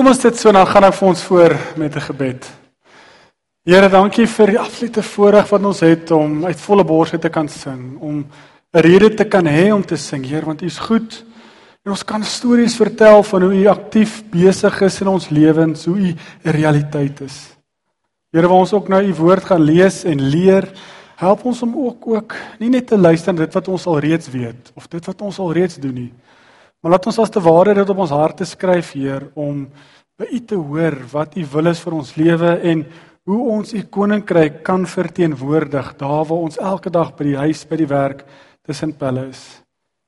Kom ons dit so dan gaan ek vir ons voor met 'n gebed. Here, dankie vir die absolute voorreg wat ons het om uit volle borse te kan sing, om 'n rede te kan hê om te sing, Heer, want U is goed. En ons kan stories vertel van hoe U aktief besig is in ons lewens, hoe U 'n realiteit is. Here, waar ons ook nou U woord gaan lees en leer, help ons om ook ook nie net te luister dit wat ons al reeds weet of dit wat ons al reeds doen nie, Maar laat ons as te ware dit op ons harte skryf, Heer, om by U te hoor wat U wil is vir ons lewe en hoe ons U koninkryk kan verteenwoordig daar waar ons elke dag by die huis, by die werk tussen pelle is.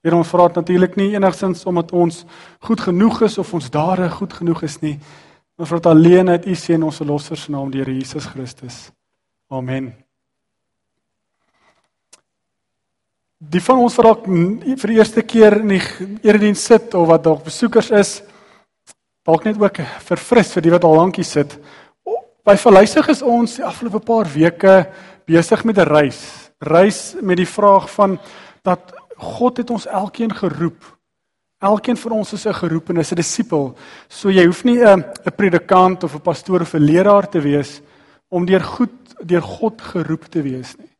Here, ons vra dit natuurlik nie enigsins omdat ons goed genoeg is of ons dade goed genoeg is nie, maar vir dit alleen uit U seën ons verlosser se naam, die Here Jesus Christus. Amen. Die van ons wat dalk vir die eerste keer in die erediens sit of wat dalk besoekers is, dalk net ook verfris vir die wat al lankie sit. By verluisig is ons die afgelope paar weke besig met 'n reis. Reis met die vraag van dat God het ons elkeen geroep. Elkeen van ons is 'n geroepenes, 'n disipel. So jy hoef nie 'n 'n predikant of 'n pastoor of 'n leraar te wees om deur goed deur God geroep te wees nie.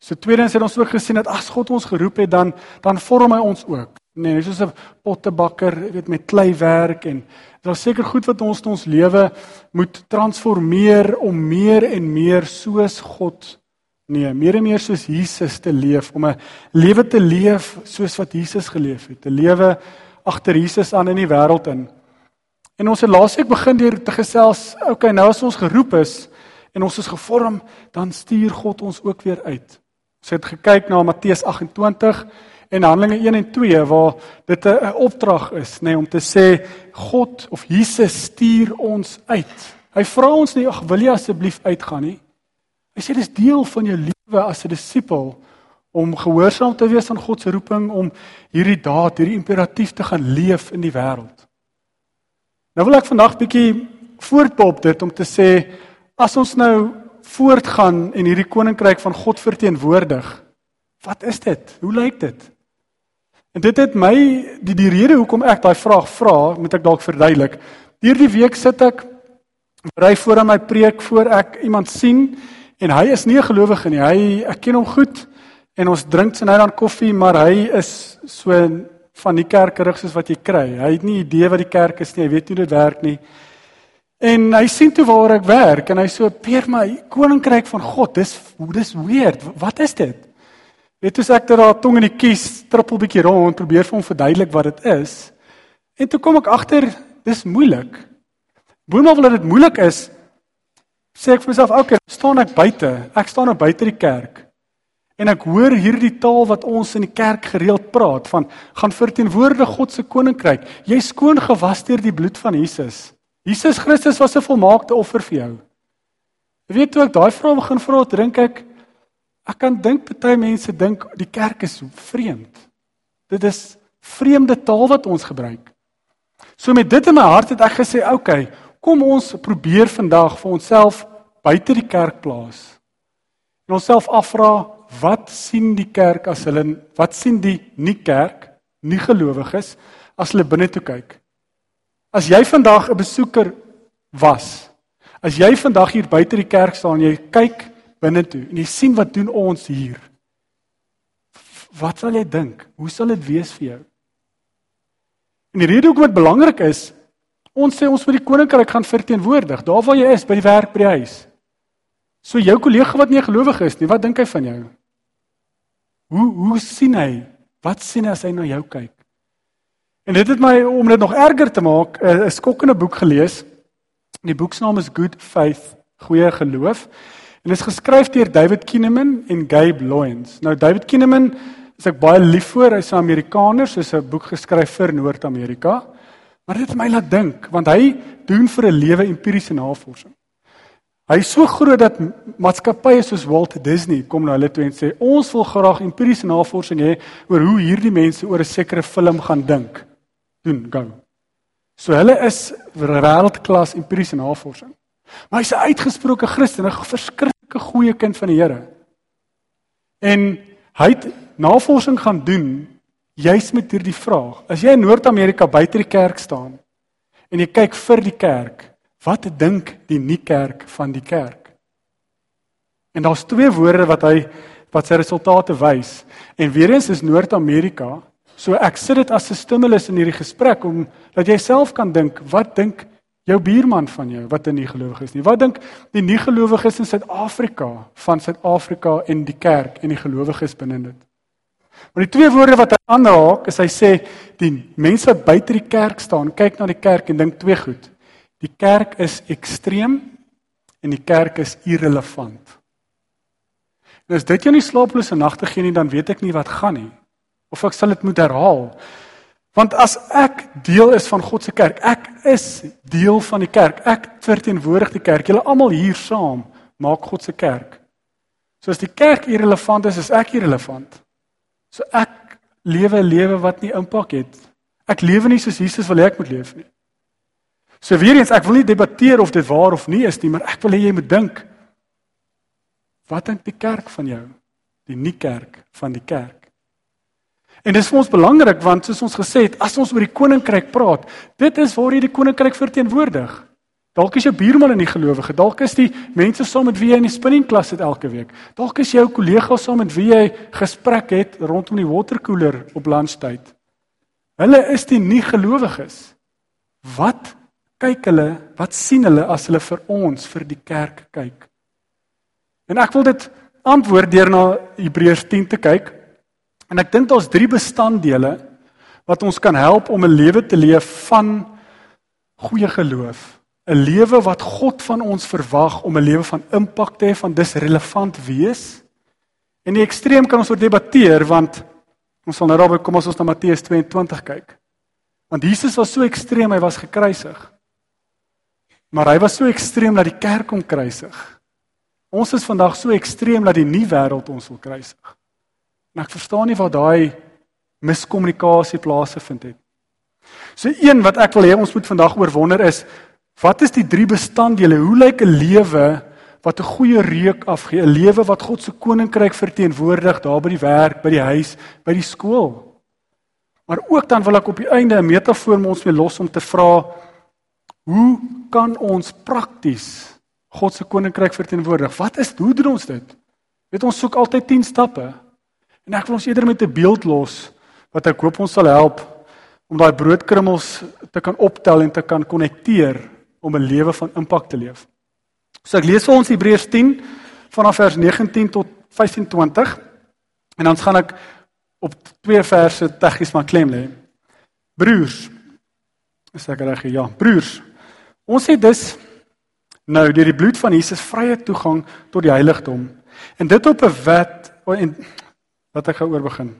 So tweedens het ons ook gesien dat as God ons geroep het dan dan vorm hy ons ook. Nee, dis soos 'n pottebakker, jy weet met klei werk en daar seker goed wat ons in ons lewe moet transformeer om meer en meer soos God nee, meer en meer soos Jesus te leef, om 'n lewe te leef soos wat Jesus geleef het, 'n lewe agter Jesus aan in die wêreld in. En ons het laasweek begin deur te gesels, okay, nou as ons geroep is en ons is gevorm, dan stuur God ons ook weer uit. Ons het gekyk na Matteus 28 en Handelinge 1 en 2 waar dit 'n opdrag is, nê, nee, om te sê God of Jesus stuur ons uit. Hy vra ons nie, "Ag, wil jy asseblief uitgaan nie?" Hy sê dis deel van jou lewe as 'n disipel om gehoorsaam te wees aan God se roeping om hierdie daad, hierdie imperatief te gaan leef in die wêreld. Nou wil ek vandag bietjie voortbop dit om te sê as ons nou voortgaan en hierdie koninkryk van God verteenwoordig. Wat is dit? Hoe lyk dit? En dit het my die die rede hoekom ek daai vraag vra, moet ek dalk verduidelik. Hierdie week sit ek ry voor aan my preek voor ek iemand sien en hy is nie 'n gelowige nie. Hy ek ken hom goed en ons drink sy nou dan koffie, maar hy is so van die kerkerig soos wat jy kry. Hy het nie idee wat die kerk is nie. Hy weet nie hoe dit werk nie. En hy sien toe waar ek werk en hy so peer my koninkryk van God. Dis dis weird. Wat is dit? Net as ek daar tong in die kies trippel bietjie rond probeer vir hom verduidelik wat dit is. En toe kom ek agter dis moeilik. Boonop dat dit moeilik is, sê ek vir myself, "Oké, okay, staan ek buite. Ek staan nou buite die kerk." En ek hoor hierdie taal wat ons in die kerk gereeld praat van gaan verteenwoordig God se koninkryk. Jy skoon gewas deur die bloed van Jesus. Jesus Christus was 'n volmaakte offer vir jou. Jy weet toe ek daai vraag begin vra, dink ek ek kan dink party mense dink die kerk is vreemd. Dit is vreemde taal wat ons gebruik. So met dit in my hart het ek gesê, "Oké, okay, kom ons probeer vandag vir onsself buite die kerk plaas." En onsself afvra, wat sien die kerk as hulle wat sien die nie kerk, nie gelowiges as hulle binne toe kyk? As jy vandag 'n besoeker was, as jy vandag hier buite die kerk staan en jy kyk binne toe en jy sien wat doen ons hier? Wat sal jy dink? Hoe sal dit wees vir jou? En die rede hoekom dit belangrik is, ons sê ons moet die koninkryk gaan verteenwoordig, daar waar jy is, by die werk, by die huis. So jou kollega wat nie 'n gelowige is nie, wat dink hy van jou? Hoe hoe sien hy? Wat sien hy as hy na jou kyk? En dit het my om dit nog erger te maak, eh, 'n skokkende boek gelees. Die boek se naam is Good Faith, Goeie Geloof. En dit is geskryf deur David Kinnaman en Gabe Loyens. Nou David Kinnaman is ek baie lief vir, hy's 'n Amerikaner, soos 'n boek geskryf vir Noord-Amerika. Maar dit het my laat dink, want hy doen vir 'n lewe empiriese navorsing. Hy is so groot dat maatskappye soos Walt Disney kom na hulle toe en sê ons wil graag empiriese navorsing hê oor hoe hierdie mense oor 'n sekere film gaan dink doen gou. So hulle is wêreldklas empiriese navorsing. Maar hy's 'n uitgesproke Christen, 'n verskriklike goeie kind van die Here. En hy het navorsing gaan doen juis met hierdie vraag. As jy in Noord-Amerika buite die kerk staan en jy kyk vir die kerk, wat dink die nie kerk van die kerk? En daar's twee woorde wat hy wat sy resultate wys. En weer eens is Noord-Amerika, so ek sit dit as 'n stimulus in hierdie gesprek om dat jy self kan dink, wat dink jou buurman van jou wat 'n nie gelowige is nie? Wat dink die nie gelowiges in Suid-Afrika van Suid-Afrika en die kerk en die gelowiges binne dit? Maar die twee woorde wat hy aanraak, is hy sê die mense wat buite die kerk staan, kyk na die kerk en dink twee goed. Die kerk is ekstreem en die kerk is irrelevant. En as dit jou nie slaaplose nagte gee nie, dan weet ek nie wat gaan nie. Of ek sal dit moet herhaal. Want as ek deel is van God se kerk, ek is deel van die kerk. Ek verteenwoordig die kerk. Julle almal hier saam maak God se kerk. So as die kerk irrelevant is, is ek irrelevant. So ek lewe 'n lewe wat nie impak het. Ek lewe nie soos Jesus wil hê ek moet leef nie. So weer eens, ek wil nie debatteer of dit waar of nie is nie, maar ek wil hê jy moet dink. Wat dink die kerk van jou? Die nie kerk van die kerk. En dis vir ons belangrik want soos ons gesê het, as ons oor die koninkryk praat, dit is waar jy die koninkryk verteenwoordig. Dalk is jou buurman 'n nie gelowige, dalk is die mense saam met wie jy in die spinning klas het elke week. Dalk is jou kollega saam met wie jy gesprek het rondom die waterkoeler op lunchtyd. Hulle is die nie gelowiges. Wat kyk hulle? Wat sien hulle as hulle vir ons vir die kerk kyk? En ek wil dit antwoord deur na Hebreërs 10 te kyk. En ek dink daar's drie bestanddele wat ons kan help om 'n lewe te leef van goeie geloof. 'n Lewe wat God van ons verwag om 'n lewe van impak te hê, van dis relevant wees. En die ekstreem kan ons oor debatteer want ons sal nou daarby kom as ons na Matteus 22 kyk. Want Jesus was so ekstreem, hy was gekruisig. Maar hy was so ekstreem dat die kerk hom kruisig. Ons is vandag so ekstreem dat die nuwe wêreld ons wil kruisig. En ek verstaan nie waar daai miskommunikasie plaasgevind het. So een wat ek wil hê ons moet vandag oorwonder is Wat is die drie bestanddele? Hoe lyk 'n lewe wat 'n goeie reuk afgee? 'n Lewe wat God se koninkryk verteenwoordig daar by die werk, by die huis, by die skool. Maar ook dan wil ek op die einde 'n metafoor met ons mee los om te vra hoe kan ons prakties God se koninkryk verteenwoordig? Wat is hoe doen ons dit? Weet ons soek altyd 10 stappe. En ek wil ons eerder met 'n beeld los wat ek hoop ons sal help om daai broodkrummels te kan optel en te kan konnekteer om 'n lewe van impak te leef. So ek lees vir ons Hebreërs 10 vanaf vers 19 tot 25 en dan gaan ek op twee verse tegnies maar klem lê. Broers, is ek reg? Ja, broers. Ons sê dus nou deur die bloed van Jesus vrye toegang tot die heiligdom en dit op 'n wet en wat ek gaan oor begin.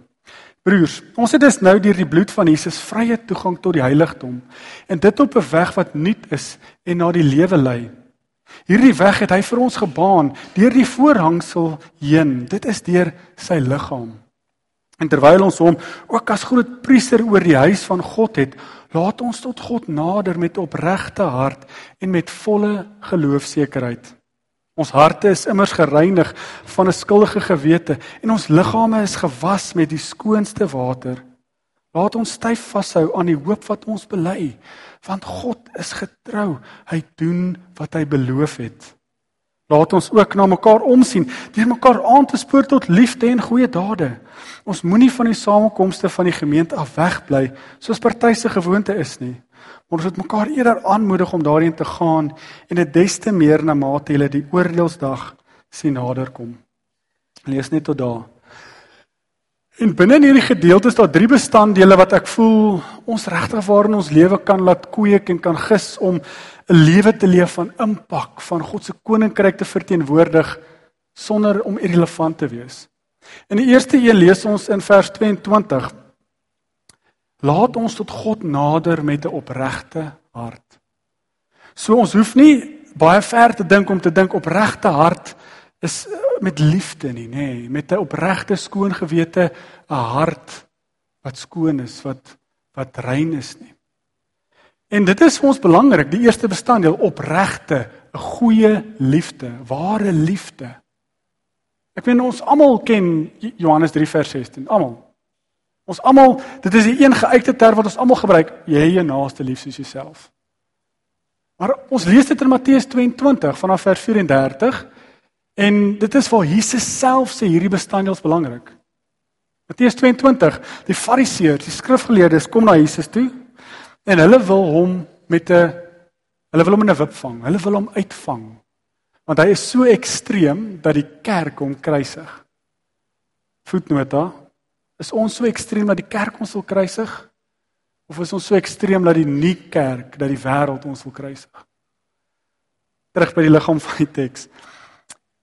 Broers, ons het dus nou deur die bloed van Jesus vrye toegang tot die heiligdom en dit op 'n weg wat nuut is en na die lewe lei. Hierdie weg het hy vir ons gebaan deur die voorhangsel heen. Dit is deur sy liggaam. En terwyl ons hom ook as groot priester oor die huis van God het, laat ons tot God nader met opregte hart en met volle geloofsekerheid. Ons harte is immers gereinig van 'n skuldige gewete en ons liggame is gewas met die skoonste water. Laat ons styf vashou aan die hoop wat ons bely, want God is getrou. Hy doen wat hy beloof het. Laat ons ook na mekaar omsien, deur mekaar aan te spoor tot liefde en goeie dade. Ons moenie van die samekomste van die gemeente af wegbly, soos party se gewoonte is nie. Ons moet mekaar eerder aanmoedig om daarin te gaan en dit des te meer na mate hulle die oordeelsdag sien naderkom. Lees net tot daar. En binne in hierdie gedeelte is daar drie bestanddele wat ek voel ons regtig waar in ons lewe kan laat kweek en kan gis om 'n lewe te leef van impak, van God se koninkryk te verteenwoordig sonder om irrelevant te wees. In die eerste een lees ons in vers 22 Laat ons tot God nader met 'n opregte hart. So ons hoef nie baie ver te dink om te dink opregte hart is eh, met liefde nie, nê, nee, met 'n opregte skoon gewete, 'n hart wat skoon is, wat wat rein is nie. En dit is vir ons belangrik, die eerste bestanddeel opregte, 'n goeie liefde, ware liefde. Ek weet ons almal ken Johannes 3 vers 16, almal. Ons almal, dit is die een geuite term wat ons almal gebruik, jy jou naaste lief soos jouself. Maar ons lees dit in Matteus 22 vanaf vers 34 en dit is waar Jesus self sê hierdie bestanddeel is belangrik. Matteus 22, die Fariseërs, die skrifgeleerdes kom na Jesus toe en hulle wil hom met 'n hulle wil hom in 'n wip vang. Hulle wil hom uitvang. Want hy is so ekstreem dat die kerk hom kruisig. Voetnota: Is ons so ekstreem dat die kerk ons wil kruisig? Of is ons so ekstreem dat die nie kerk, dat die wêreld ons wil kruisig? Terug by die liggaam van die teks.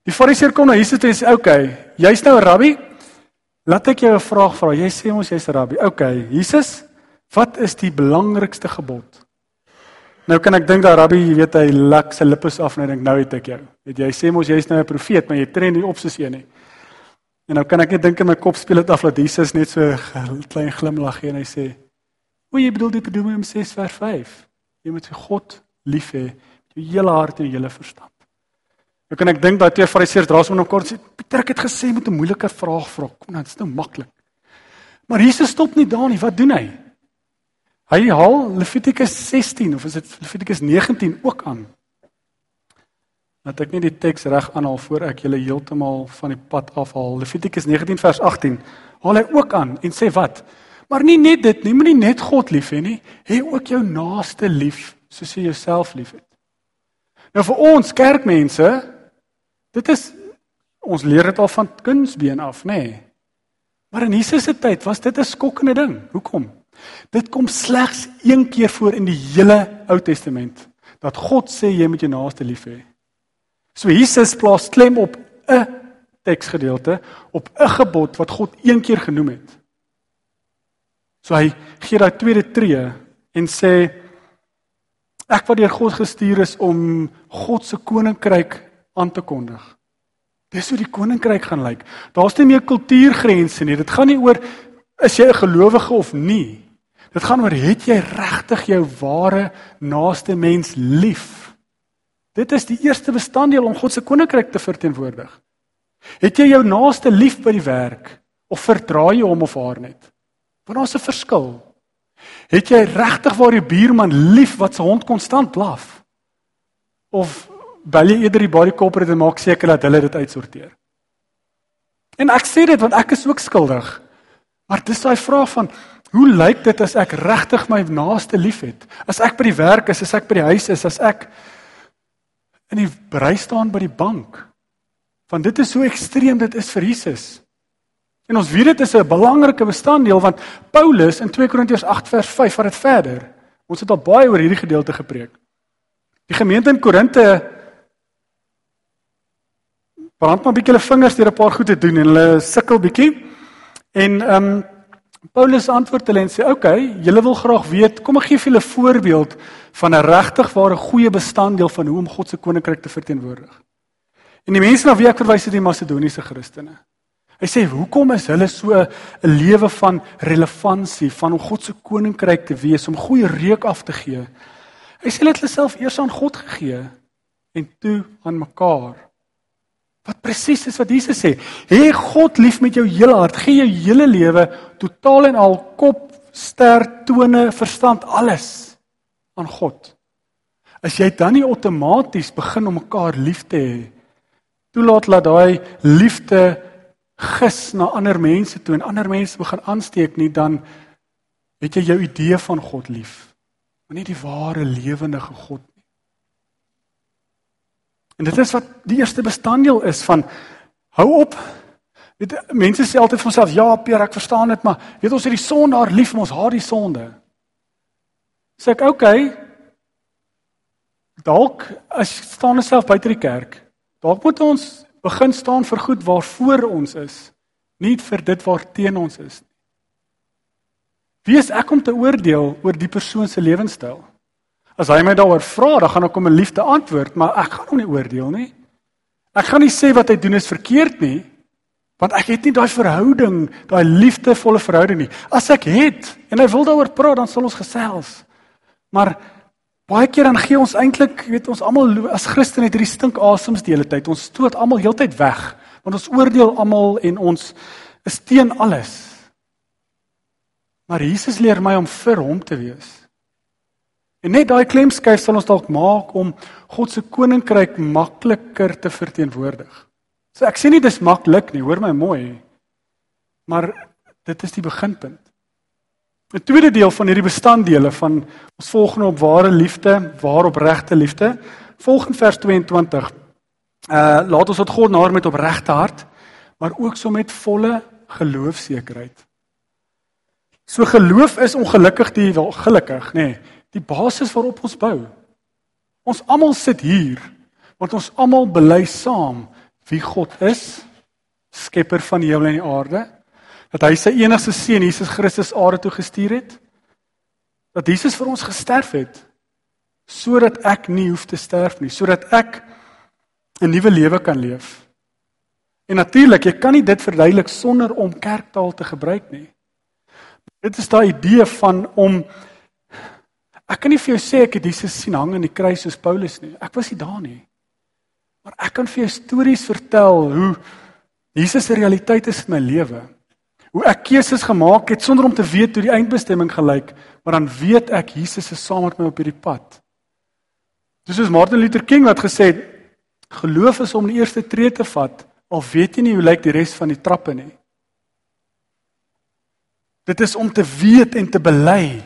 Die Fariseer kom na Jesus en sê: "Oké, okay, jy's nou 'n rabbi, Laat ek jou 'n vraag vra. Jy sê mos jy's 'n rabbi. OK, Jesus, wat is die belangrikste gebod? Nou kan ek dink dat rabbi, jy weet hy lak sy lippe af en hy dink nou het ek jou. Weet jy sê mos jy's nou 'n profeet, maar jy tree nie op soos een nie. En nou kan ek net dink in my kop speel dit af dat Jesus net so 'n klein glimlag gee en hy sê: "O, jy bedoel dit hom 6 vers 5. Jy moet God lief hê met jou hele hart en jou hele verstand." Nou kan ek dink dat twee fariseërs draas met hom kort sê, Pieter het gesê met 'n moeilike vraag vra. Kom nou, dit is nou maklik. Maar Jesus stop nie daar nie. Wat doen hy? Hy haal Levitikus 16 of is dit Levitikus 19 ook aan. Laat ek net die teks reg aanhaal voor ek julle heeltemal van die pad afhaal. Levitikus 19 vers 18 haal hy ook aan en sê wat? Maar nie net dit nie, moenie net God lief hê nie, hê ook jou naaste lief soos jy jouself liefhet. Nou vir ons kerkmense Dit is ons leer dit al van kunsbeen af, nê? Nee. Maar in Jesus se tyd was dit 'n skokkende ding. Hoekom? Dit kom slegs een keer voor in die hele Ou Testament dat God sê jy moet jou naaste lief hê. So Jesus plaas klem op 'n teksgedeelte, op 'n gebod wat God een keer genoem het. So hy gee daai tweede tree en sê ek wat deur God gestuur is om God se koninkryk aan te kondig. Dis hoe die koninkryk gaan lyk. Daar's nie meer kultuurgrense nie. Dit gaan nie oor is jy 'n gelowige of nie. Dit gaan oor het jy regtig jou ware naaste mens lief? Dit is die eerste bestanddeel om God se koninkryk te verteenwoordig. Het jy jou naaste lief by die werk of verdra jy hom of haar net? Want daar's 'n verskil. Het jy regtig waar jou buurman lief wat sy hond konstant blaf? Of bel jy eerder die body corporate en maak seker dat hulle dit uitsorteer. En ek sê dit want ek is ook skuldig. Maar dis daai vraag van hoe lyk dit as ek regtig my naaste liefhet? As ek by die werk is, as ek by die huis is, as ek in die brei staan by die bank. Want dit is so ekstreem dit is vir Jesus. En ons weet dit is 'n belangrike bestanddeel want Paulus in 2 Korintiërs 8 vers 5 vat dit verder. Ons het al baie oor hierdie gedeelte gepreek. Die gemeente in Korinte brand maar 'n bietjie hulle vingers deur 'n paar goed te doen en hulle sukkel bietjie. En ehm um, Paulus antwoord hulle en sê: "Oké, okay, julle wil graag weet, kom ek gee vir julle 'n voorbeeld van 'n regtig ware goeie bestanddeel van hoe om God se koninkryk te verteenwoordig." En die mense na wie ek verwys is die Macedoniese Christene. Hy sê: "Hoekom is hulle so 'n lewe van relevantie van om God se koninkryk te wees, om goeie reuk af te gee?" Hy sê hulle het hulle self eers aan God gegee en toe aan mekaar. Wat presies is wat Jesus sê. Hê God lief met jou hele hart, gee jou hele lewe totaal en al kop, ster, tone, verstand, alles aan God. As jy dan nie outomaties begin om mekaar lief te hê, toelaat dat daai liefde gis na ander mense toe en ander mense begin aansteek nie, dan het jy jou idee van God lief, maar nie die ware lewendige God nie. En dit is wat die eerste bestanddeel is van hou op. Weet mense sê altyd vir homself, "Ja, Peer, ek verstaan dit, maar weet ons het die sondaar lief, ons haat die sonde." Sê ek, "Oké. Okay, dalk as staan ons self buite die kerk, dalk moet ons begin staan vir goed waarvoor ons is, nie vir dit waarteen ons is nie." Wie is ek om te oordeel oor die persoon se lewenstyl? As hy my daaroor vra, dan gaan ek hom 'n liefde antwoord, maar ek gaan hom nie oordeel nie. Ek gaan nie sê wat hy doen is verkeerd nie, want ek het nie daai verhouding, daai liefdevolle verhouding nie. As ek het en hy wil daaroor praat, dan sal ons gesels. Maar baie keer dan gee ons eintlik, weet ons almal as Christen het hierdie stink asems die hele tyd. Ons stoot almal heeltyd weg, want ons oordeel almal en ons is teen alles. Maar Jesus leer my om vir hom te wees. En net daai klemskuif sal ons dalk maak om God se koninkryk makliker te verteenwoordig. So ek sê nie dis maklik nie, hoor my mooi. Maar dit is die beginpunt. 'n Tweede deel van hierdie bestanddele van ons volgende op ware liefde, waar opregte liefde, volgens vers 22. Uh laat ons tot God naar met opregte hart, maar ook so met volle geloofsekerheid. So geloof is ongelukkig die wel gelukkig, nê, nee, die basis waarop ons bou. Ons almal sit hier want ons almal bely saam wie God is, skepper van die hemel en die aarde, dat hy sy enigste seun Jesus Christus aarde toe gestuur het, dat Jesus vir ons gesterf het sodat ek nie hoef te sterf nie, sodat ek 'n nuwe lewe kan leef. En natuurlik, jy kan nie dit verduidelik sonder om kerktaal te gebruik nie. Dit is daai idee van om ek kan nie vir jou sê ek het Jesus sien hang aan die kruis soos Paulus nie. Ek was nie daar nie. Maar ek kan vir jou stories vertel hoe Jesus se realiteit is in my lewe. Hoe ek keuses gemaak het sonder om te weet hoe die eindbestemming gelyk, maar dan weet ek Jesus is saam met my op hierdie pad. Dis soos Martin Luther King wat gesê het, geloof is om die eerste tree te vat, al weet jy nie hoe lyk die res van die trappe nie. Dit is om te weet en te bely.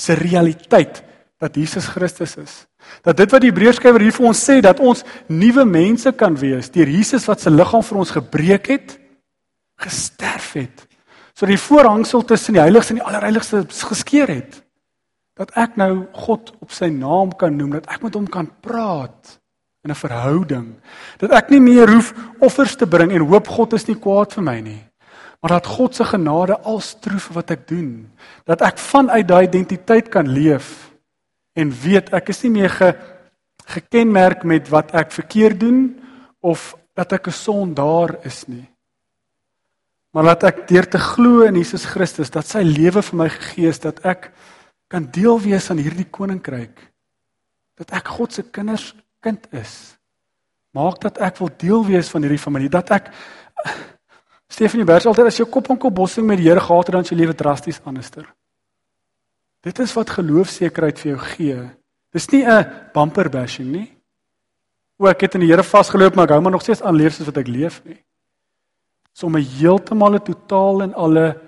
Dis 'n realiteit dat Jesus Christus is. Dat dit wat die Hebreërskrywer hier vir ons sê dat ons nuwe mense kan wees deur Jesus wat se liggaam vir ons gebreek het, gesterf het. So die voorhangsel tussen die heiliges en die allerheiligste geskeur het. Dat ek nou God op sy naam kan noem, dat ek met hom kan praat in 'n verhouding. Dat ek nie meer hoef offers te bring en hoop God is nie kwaad vir my nie. Maar dat God se genade alstroef wat ek doen. Dat ek vanuit daai identiteit kan leef en weet ek is nie meer ge, gekenmerk met wat ek verkeerd doen of dat ek 'n sondaar is nie. Maar dat ek deur te glo in Jesus Christus dat sy lewe vir my gegee is dat ek kan deel wees aan hierdie koninkryk. Dat ek God se kinders kind is. Maak dat ek wil deel wees van hierdie familie, dat ek Stefanie Bers altyd as jy kop aan kop bossing met die Here gehad het dan sy lewe drasties anderster. Dit is wat geloofsekerheid vir jou gee. Dis nie 'n bumper bashing nie. O ek het in die Here vasgeloop maar ek hou maar nog steeds aan leef soos wat ek leef nie. So om 'n heeltemal 'n totaal en alle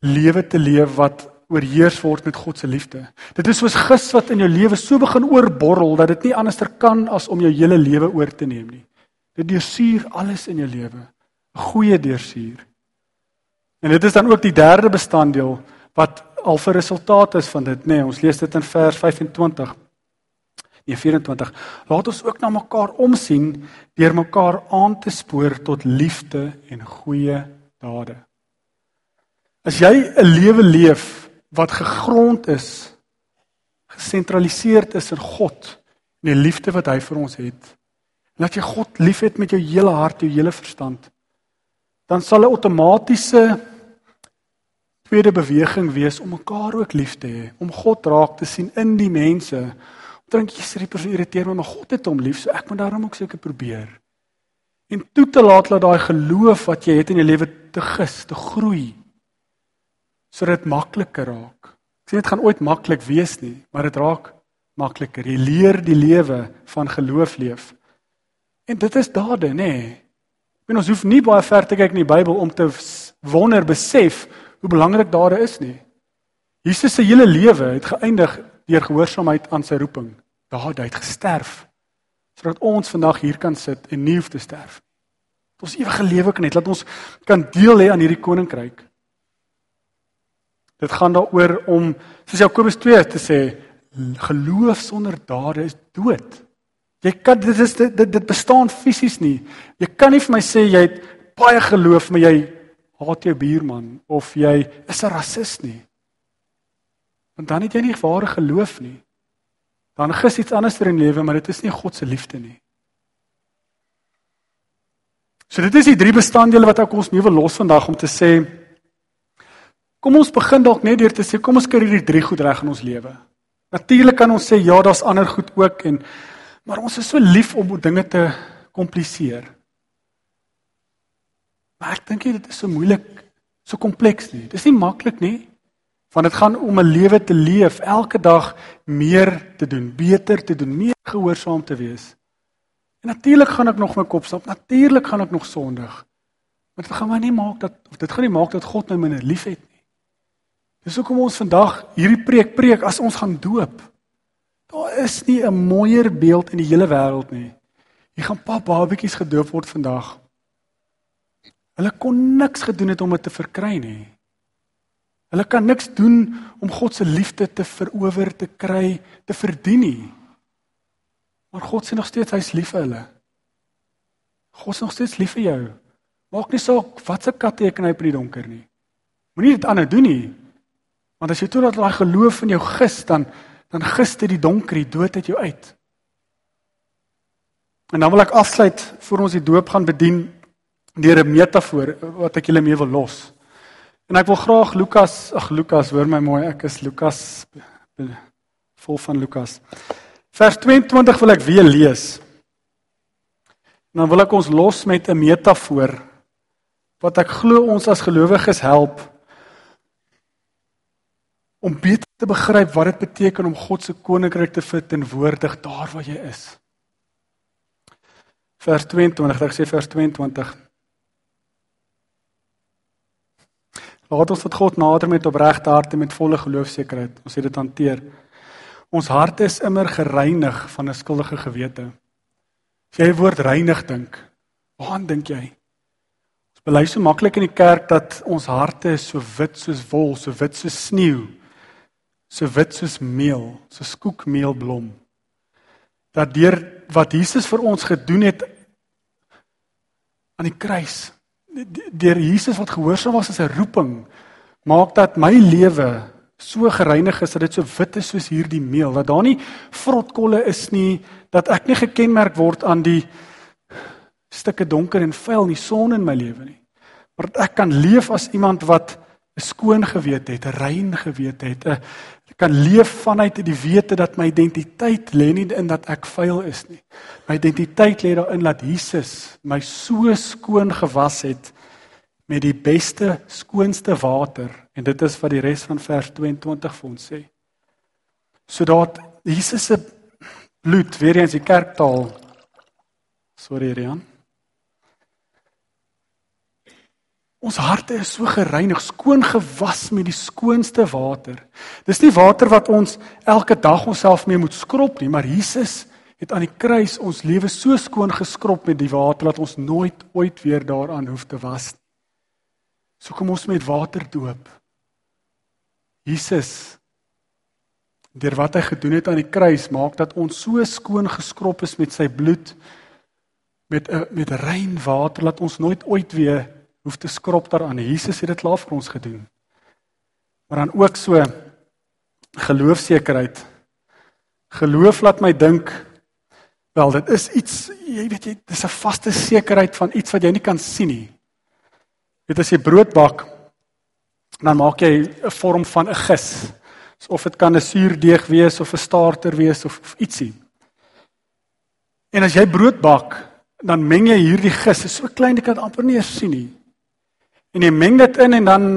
lewe te leef wat oorheers word met God se liefde. Dit is soos gis wat in jou lewe so begin oorborrel dat dit nie anderster kan as om jou hele lewe oor te neem nie. Dit deursuur alles in jou lewe. Goeie deursuur. En dit is dan ook die derde bestanddeel wat al vir resultate is van dit, nê. Nee, ons lees dit in vers 25. Nee 24. Laat ons ook na mekaar omsien deur mekaar aan te spoor tot liefde en goeie dade. As jy 'n lewe leef wat gegrond is gesentraliseer is in God en die liefde wat hy vir ons het. En dat jy God liefhet met jou hele hart, jou hele verstand, dan sal 'n outomatiese tweede beweging wees om mekaar ook lief te hê, om God raak te sien in die mense. Dink jy sê die persoon irriteer my, maar God het hom lief, so ek moet daarom ook seker probeer. En toe te laat dat daai geloof wat jy het in jou lewe te gis, te groei sodat dit makliker raak. Ek sê dit gaan ooit maklik wees nie, maar dit raak makliker. Jy leer die lewe van geloof leef. En dit is dade, nê? Nee. En ons hoef nie baie ver te kyk in die Bybel om te wonder besef hoe belangrik dade is nie. Jesus se hele lewe het geëindig deur gehoorsaamheid aan sy roeping. Daar het hy gesterf sodat ons vandag hier kan sit en nie hoef te sterf nie. Dat ons ewige lewe kan hê, dat ons kan deel hê aan hierdie koninkryk. Dit gaan daaroor om soos Jakobus 2 te sê geloof sonder dade is dood. Jy kan dit is dit dit, dit bestaan fisies nie. Jy kan nie vir my sê jy het baie geloof maar jy haat jou buurman of jy is 'n rasis nie. Want dan het jy nie ware geloof nie. Dan gis iets anders in lewe, maar dit is nie God se liefde nie. So dit is die drie bestanddele wat ek ons wil los vandag om te sê Kom ons begin dalk net deur te sê kom ons kry hierdie drie goed reg in ons lewe. Natuurlik kan ons sê ja, daar's ander goed ook en maar ons is so lief om dinge te kompliseer. Maar ek dink dit is so moeilik, so kompleks nie. Dit is nie maklik nie. Want dit gaan om 'n lewe te leef, elke dag meer te doen, beter te doen, meer gehoorsaam te wees. En natuurlik gaan ek nog my kop stap, natuurlik gaan ek nog sondig. Maar dit gaan my nie maak dat of dit gaan nie maak dat God my minder liefhet nie. Dis hoekom ons vandag hierdie preek preek as ons gaan doop. Daar is nie 'n mooier beeld in die hele wêreld nie. Hier gaan pa babatjies gedoop word vandag. Hulle kon niks gedoen het om dit te verkry nie. Hulle kan niks doen om God se liefde te verower te kry, te verdien nie. Maar God sê nog steeds hy's lief vir hulle. God is nog steeds lief vir jou. Maak nie saak wat se kat teken hy op die donker nie. Moenie dit aanhou doen nie. Want as jy toelaat dat daai geloof in jou gis dan dan gis dit die donker, die dood uit jou uit. En dan wil ek afsluit voor ons die doop gaan bedien deur 'n metafoor wat ek julle mee wil los. En ek wil graag Lukas, ag Lukas, hoor my mooi, ek is Lukas vol van Lukas. Vers 22 wil ek weer lees. En dan wil ek ons los met 'n metafoor wat ek glo ons as gelowiges help om beter te begryp wat dit beteken om God se koninkryk te verteenwoordig daar waar jy is. Vers 22, ek sê vers 22. Laat ons tot God nader met opregte harte met volle geloofsekerheid. Ons het dit hanteer. Ons harte is immer gereinig van 'n skuldige gewete. As jy woord reinig dink, waaraan dink jy? Ons bely so maklik in die kerk dat ons harte so wit soos wol, so wit soos sneeu, so wit soos meel, so skoekmeelblom. Dat deur wat Jesus vir ons gedoen het aan die kruis, deur Jesus wat gehoorsaam was as 'n roeping maak dat my lewe so gereinig is dat dit so wit is soos hierdie meel dat daar nie vrotkolle is nie dat ek nie gekenmerk word aan die stukke donker en vuil nie son in my lewe nie maar ek kan leef as iemand wat 'n skoon gewete het 'n rein gewete het 'n kan leef vanuit die wete dat my identiteit lê nie in dat ek vuil is nie. My identiteit lê daarin dat Jesus my so skoon gewas het met die beste skoonste water en dit is wat die res van vers 22 vir ons sê. Sodat Jesus se bloed weer eens die kerktaal sorry Rian Ons harte is so gereinig, skoon gewas met die skoonste water. Dis nie water wat ons elke dag onsself mee moet skrob nie, maar Jesus het aan die kruis ons lewe so skoon geskrob met die water dat ons nooit ooit weer daaraan hoef te was nie. So kom ons met water doop. Jesus deur wat hy gedoen het aan die kruis maak dat ons so skoon geskrob is met sy bloed met 'n met rein water dat ons nooit ooit weer hoef te skrob daaraan. Jesus het dit klaar vir ons gedoen. Maar dan ook so geloofsekerheid. Geloof laat my dink wel dit is iets jy weet jy dis 'n vaste sekerheid van iets wat jy nie kan sien nie. Dit as jy brood bak dan maak jy 'n vorm van 'n gis. So of dit kan 'n suurdeeg wees of 'n starter wees of, of ietsie. En as jy brood bak, dan meng jy hierdie gis, is so klein jy dit amper nie eens sien nie. En jy meng dit in en dan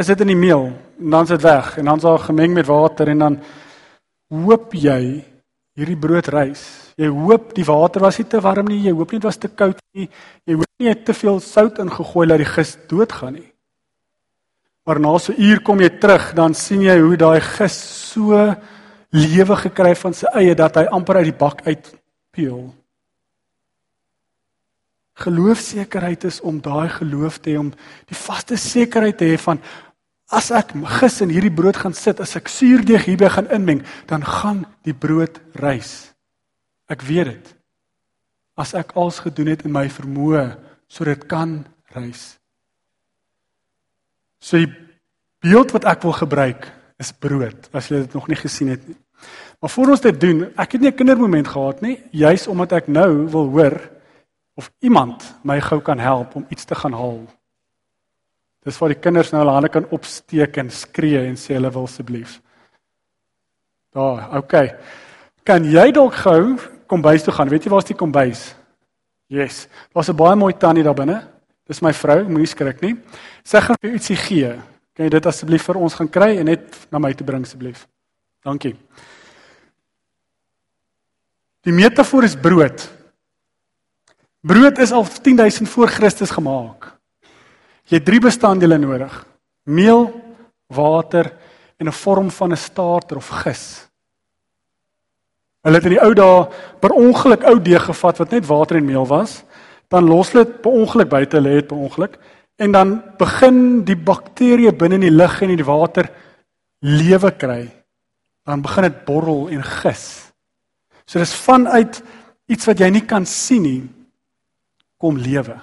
is dit in die meel en dan is dit weg en dan is daar gemeng met water en dan hoop jy hierdie brood rys. Jy hoop die water was nie te warm nie, jy hoop nie dit was te koud nie. Jy hoop nie jy het te veel sout ingegooi dat die gis doodgaan nie. Maar na so 'n uur kom jy terug, dan sien jy hoe daai gis so lewe gekry van sy eie dat hy amper uit die bak uitpeel. Geloofsekerheid is om daai geloof te hê om die vaste sekerheid te hê van as ek gis in hierdie brood gaan sit, as ek suurdeeg hierby gaan inmeng, dan gaan die brood rys. Ek weet dit. As ek als gedoen het in my vermoë sodat dit kan rys. So die beeld wat ek wil gebruik is brood, as jy dit nog nie gesien het nie. Maar voor ons dit doen, ek het nie 'n kindermoment gehad nie, juis omdat ek nou wil hoor of iemand my gou kan help om iets te gaan haal. Dis waar die kinders nou hulle hande kan opsteek en skree en sê hulle wil asseblief. Daar, okay. Kan jy dalk gou kombuis toe gaan? Weet jy waar's die kombuis? Yes. Daar's 'n baie mooi tannie daar binne. Dis my vrou, moenie skrik nie. Sy gaan vir ietsie gee. Kan jy dit asseblief vir ons gaan kry en net na my toe bring asseblief? Dankie. Die metafoor is brood. Brood is al 10000 voor Christus gemaak. Jy het drie bestanddele nodig: meel, water en 'n vorm van 'n starter of gis. Hulle het in die ou dae per ongeluk ou deeg gevat wat net water en meel was, dan los hulle dit per ongeluk buite lê het per ongeluk en dan begin die bakterieë binne in die lug en in die water lewe kry. Dan begin dit borrel en gis. So dis vanuit iets wat jy nie kan sien nie kom lewe.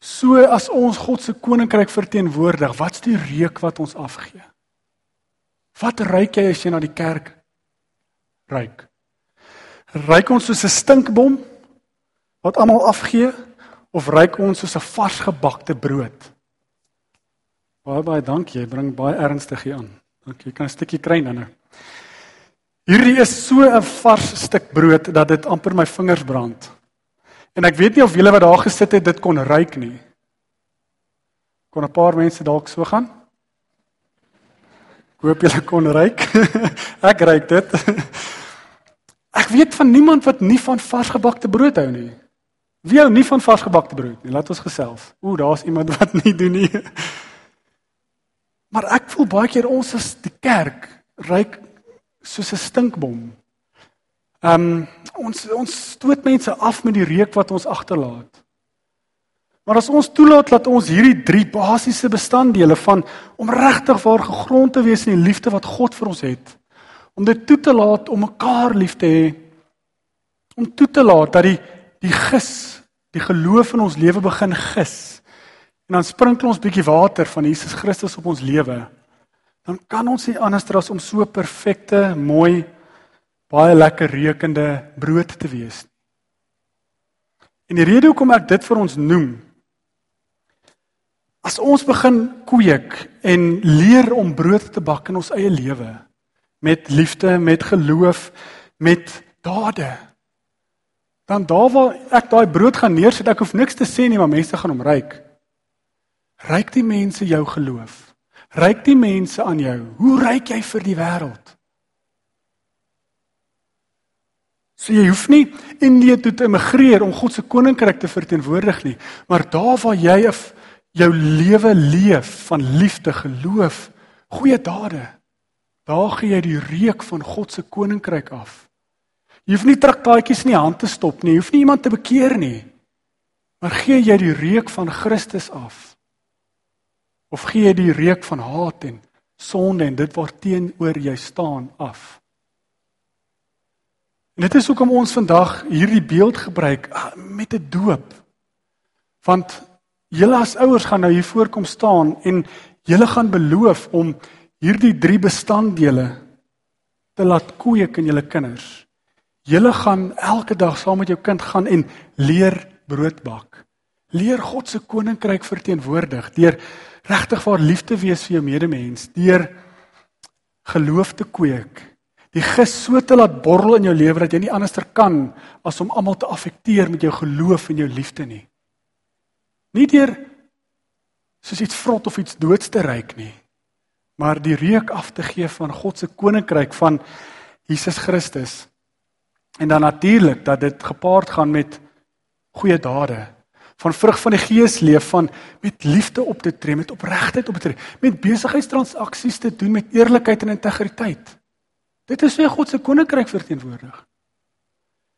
So as ons God se koninkryk verteenwoordig, wat's die reuk wat ons afgee? Wat ruik jy as jy na die kerk ruik? Ruik ons soos 'n stinkbom wat almal afgee of ruik ons soos 'n vars gebakte brood? Baie baie dankie, jy bring baie ernstig hier aan. Dankie, jy kan 'n stukkie kry dan nou. Hierdie is so 'n vars stuk brood dat dit amper my vingers brand. En ek weet nie of julle wat daar gesit het dit kon ruik nie. Kon 'n paar mense dalk so gaan? Ek hoop julle kon ruik. ek ruik dit. ek weet van niemand wat nie van varsgebakte brood hou nie. Wie hou nie van varsgebakte brood nie? Laat ons gesels. Ooh, daar's iemand wat nie doen nie. maar ek voel baie keer ons as die kerk ruik soos 'n stinkbom. Ehm um, ons ons stoot mense af met die reuk wat ons agterlaat. Maar as ons toelaat dat ons hierdie drie basiese bestanddele van om regtig waar gegrond te wees in die liefde wat God vir ons het, om dit toe te laat om mekaar lief te hê, om toe te laat dat die die gis, die geloof in ons lewe begin gis. En dan sprinkel ons bietjie water van Jesus Christus op ons lewe. Dan kan ons nie anders as om so perfekte, mooi baie lekker reukende brood te wees. En die rede hoekom ek dit vir ons noem as ons begin kweek en leer om brood te bak in ons eie lewe met liefde, met geloof, met dade. Dan daar waar ek daai brood gaan neersit, ek hoef niks te sê nie, maar mense gaan hom ruik. Ruik die mense jou geloof? Ruik die mense aan jou? Hoe ruik jy vir die wêreld? So jy hoef nie Indië toe te emigreer om God se koninkryk te verteenwoordig nie, maar daar waar jy jou lewe leef van liefde, geloof, goeie dade, daar gee jy die reuk van God se koninkryk af. Jy hoef nie traktaatjies in die hand te stop nie, jy hoef nie iemand te bekeer nie. Maar gee jy die reuk van Christus af? Of gee jy die reuk van haat en sonde en dit waarteenoor jy staan af? En dit is hoekom ons vandag hierdie beeld gebruik ah, met 'n doop. Want julle as ouers gaan nou hier voorkom staan en julle gaan beloof om hierdie drie bestanddele te laat kweek in julle kinders. Julle gaan elke dag saam met jou kind gaan en leer brood bak. Leer God se koninkryk verteenwoordig deur regtig waar liefde wees vir jou medemens, deur geloof te kweek die gis so te laat borrel in jou lewe dat jy nie anderster kan as om almal te affekteer met jou geloof en jou liefde nie. Nie deur soos iets vrot of iets doods te ryk nie, maar die reuk af te gee van God se koninkryk van Jesus Christus. En dan natuurlik dat dit gepaard gaan met goeie dade van vrug van die gees leef van met liefde op te tree met opregtheid op te tree met besigheidstransaksies te doen met eerlikheid en integriteit Dit is hoe God se koninkryk verteenwoordig.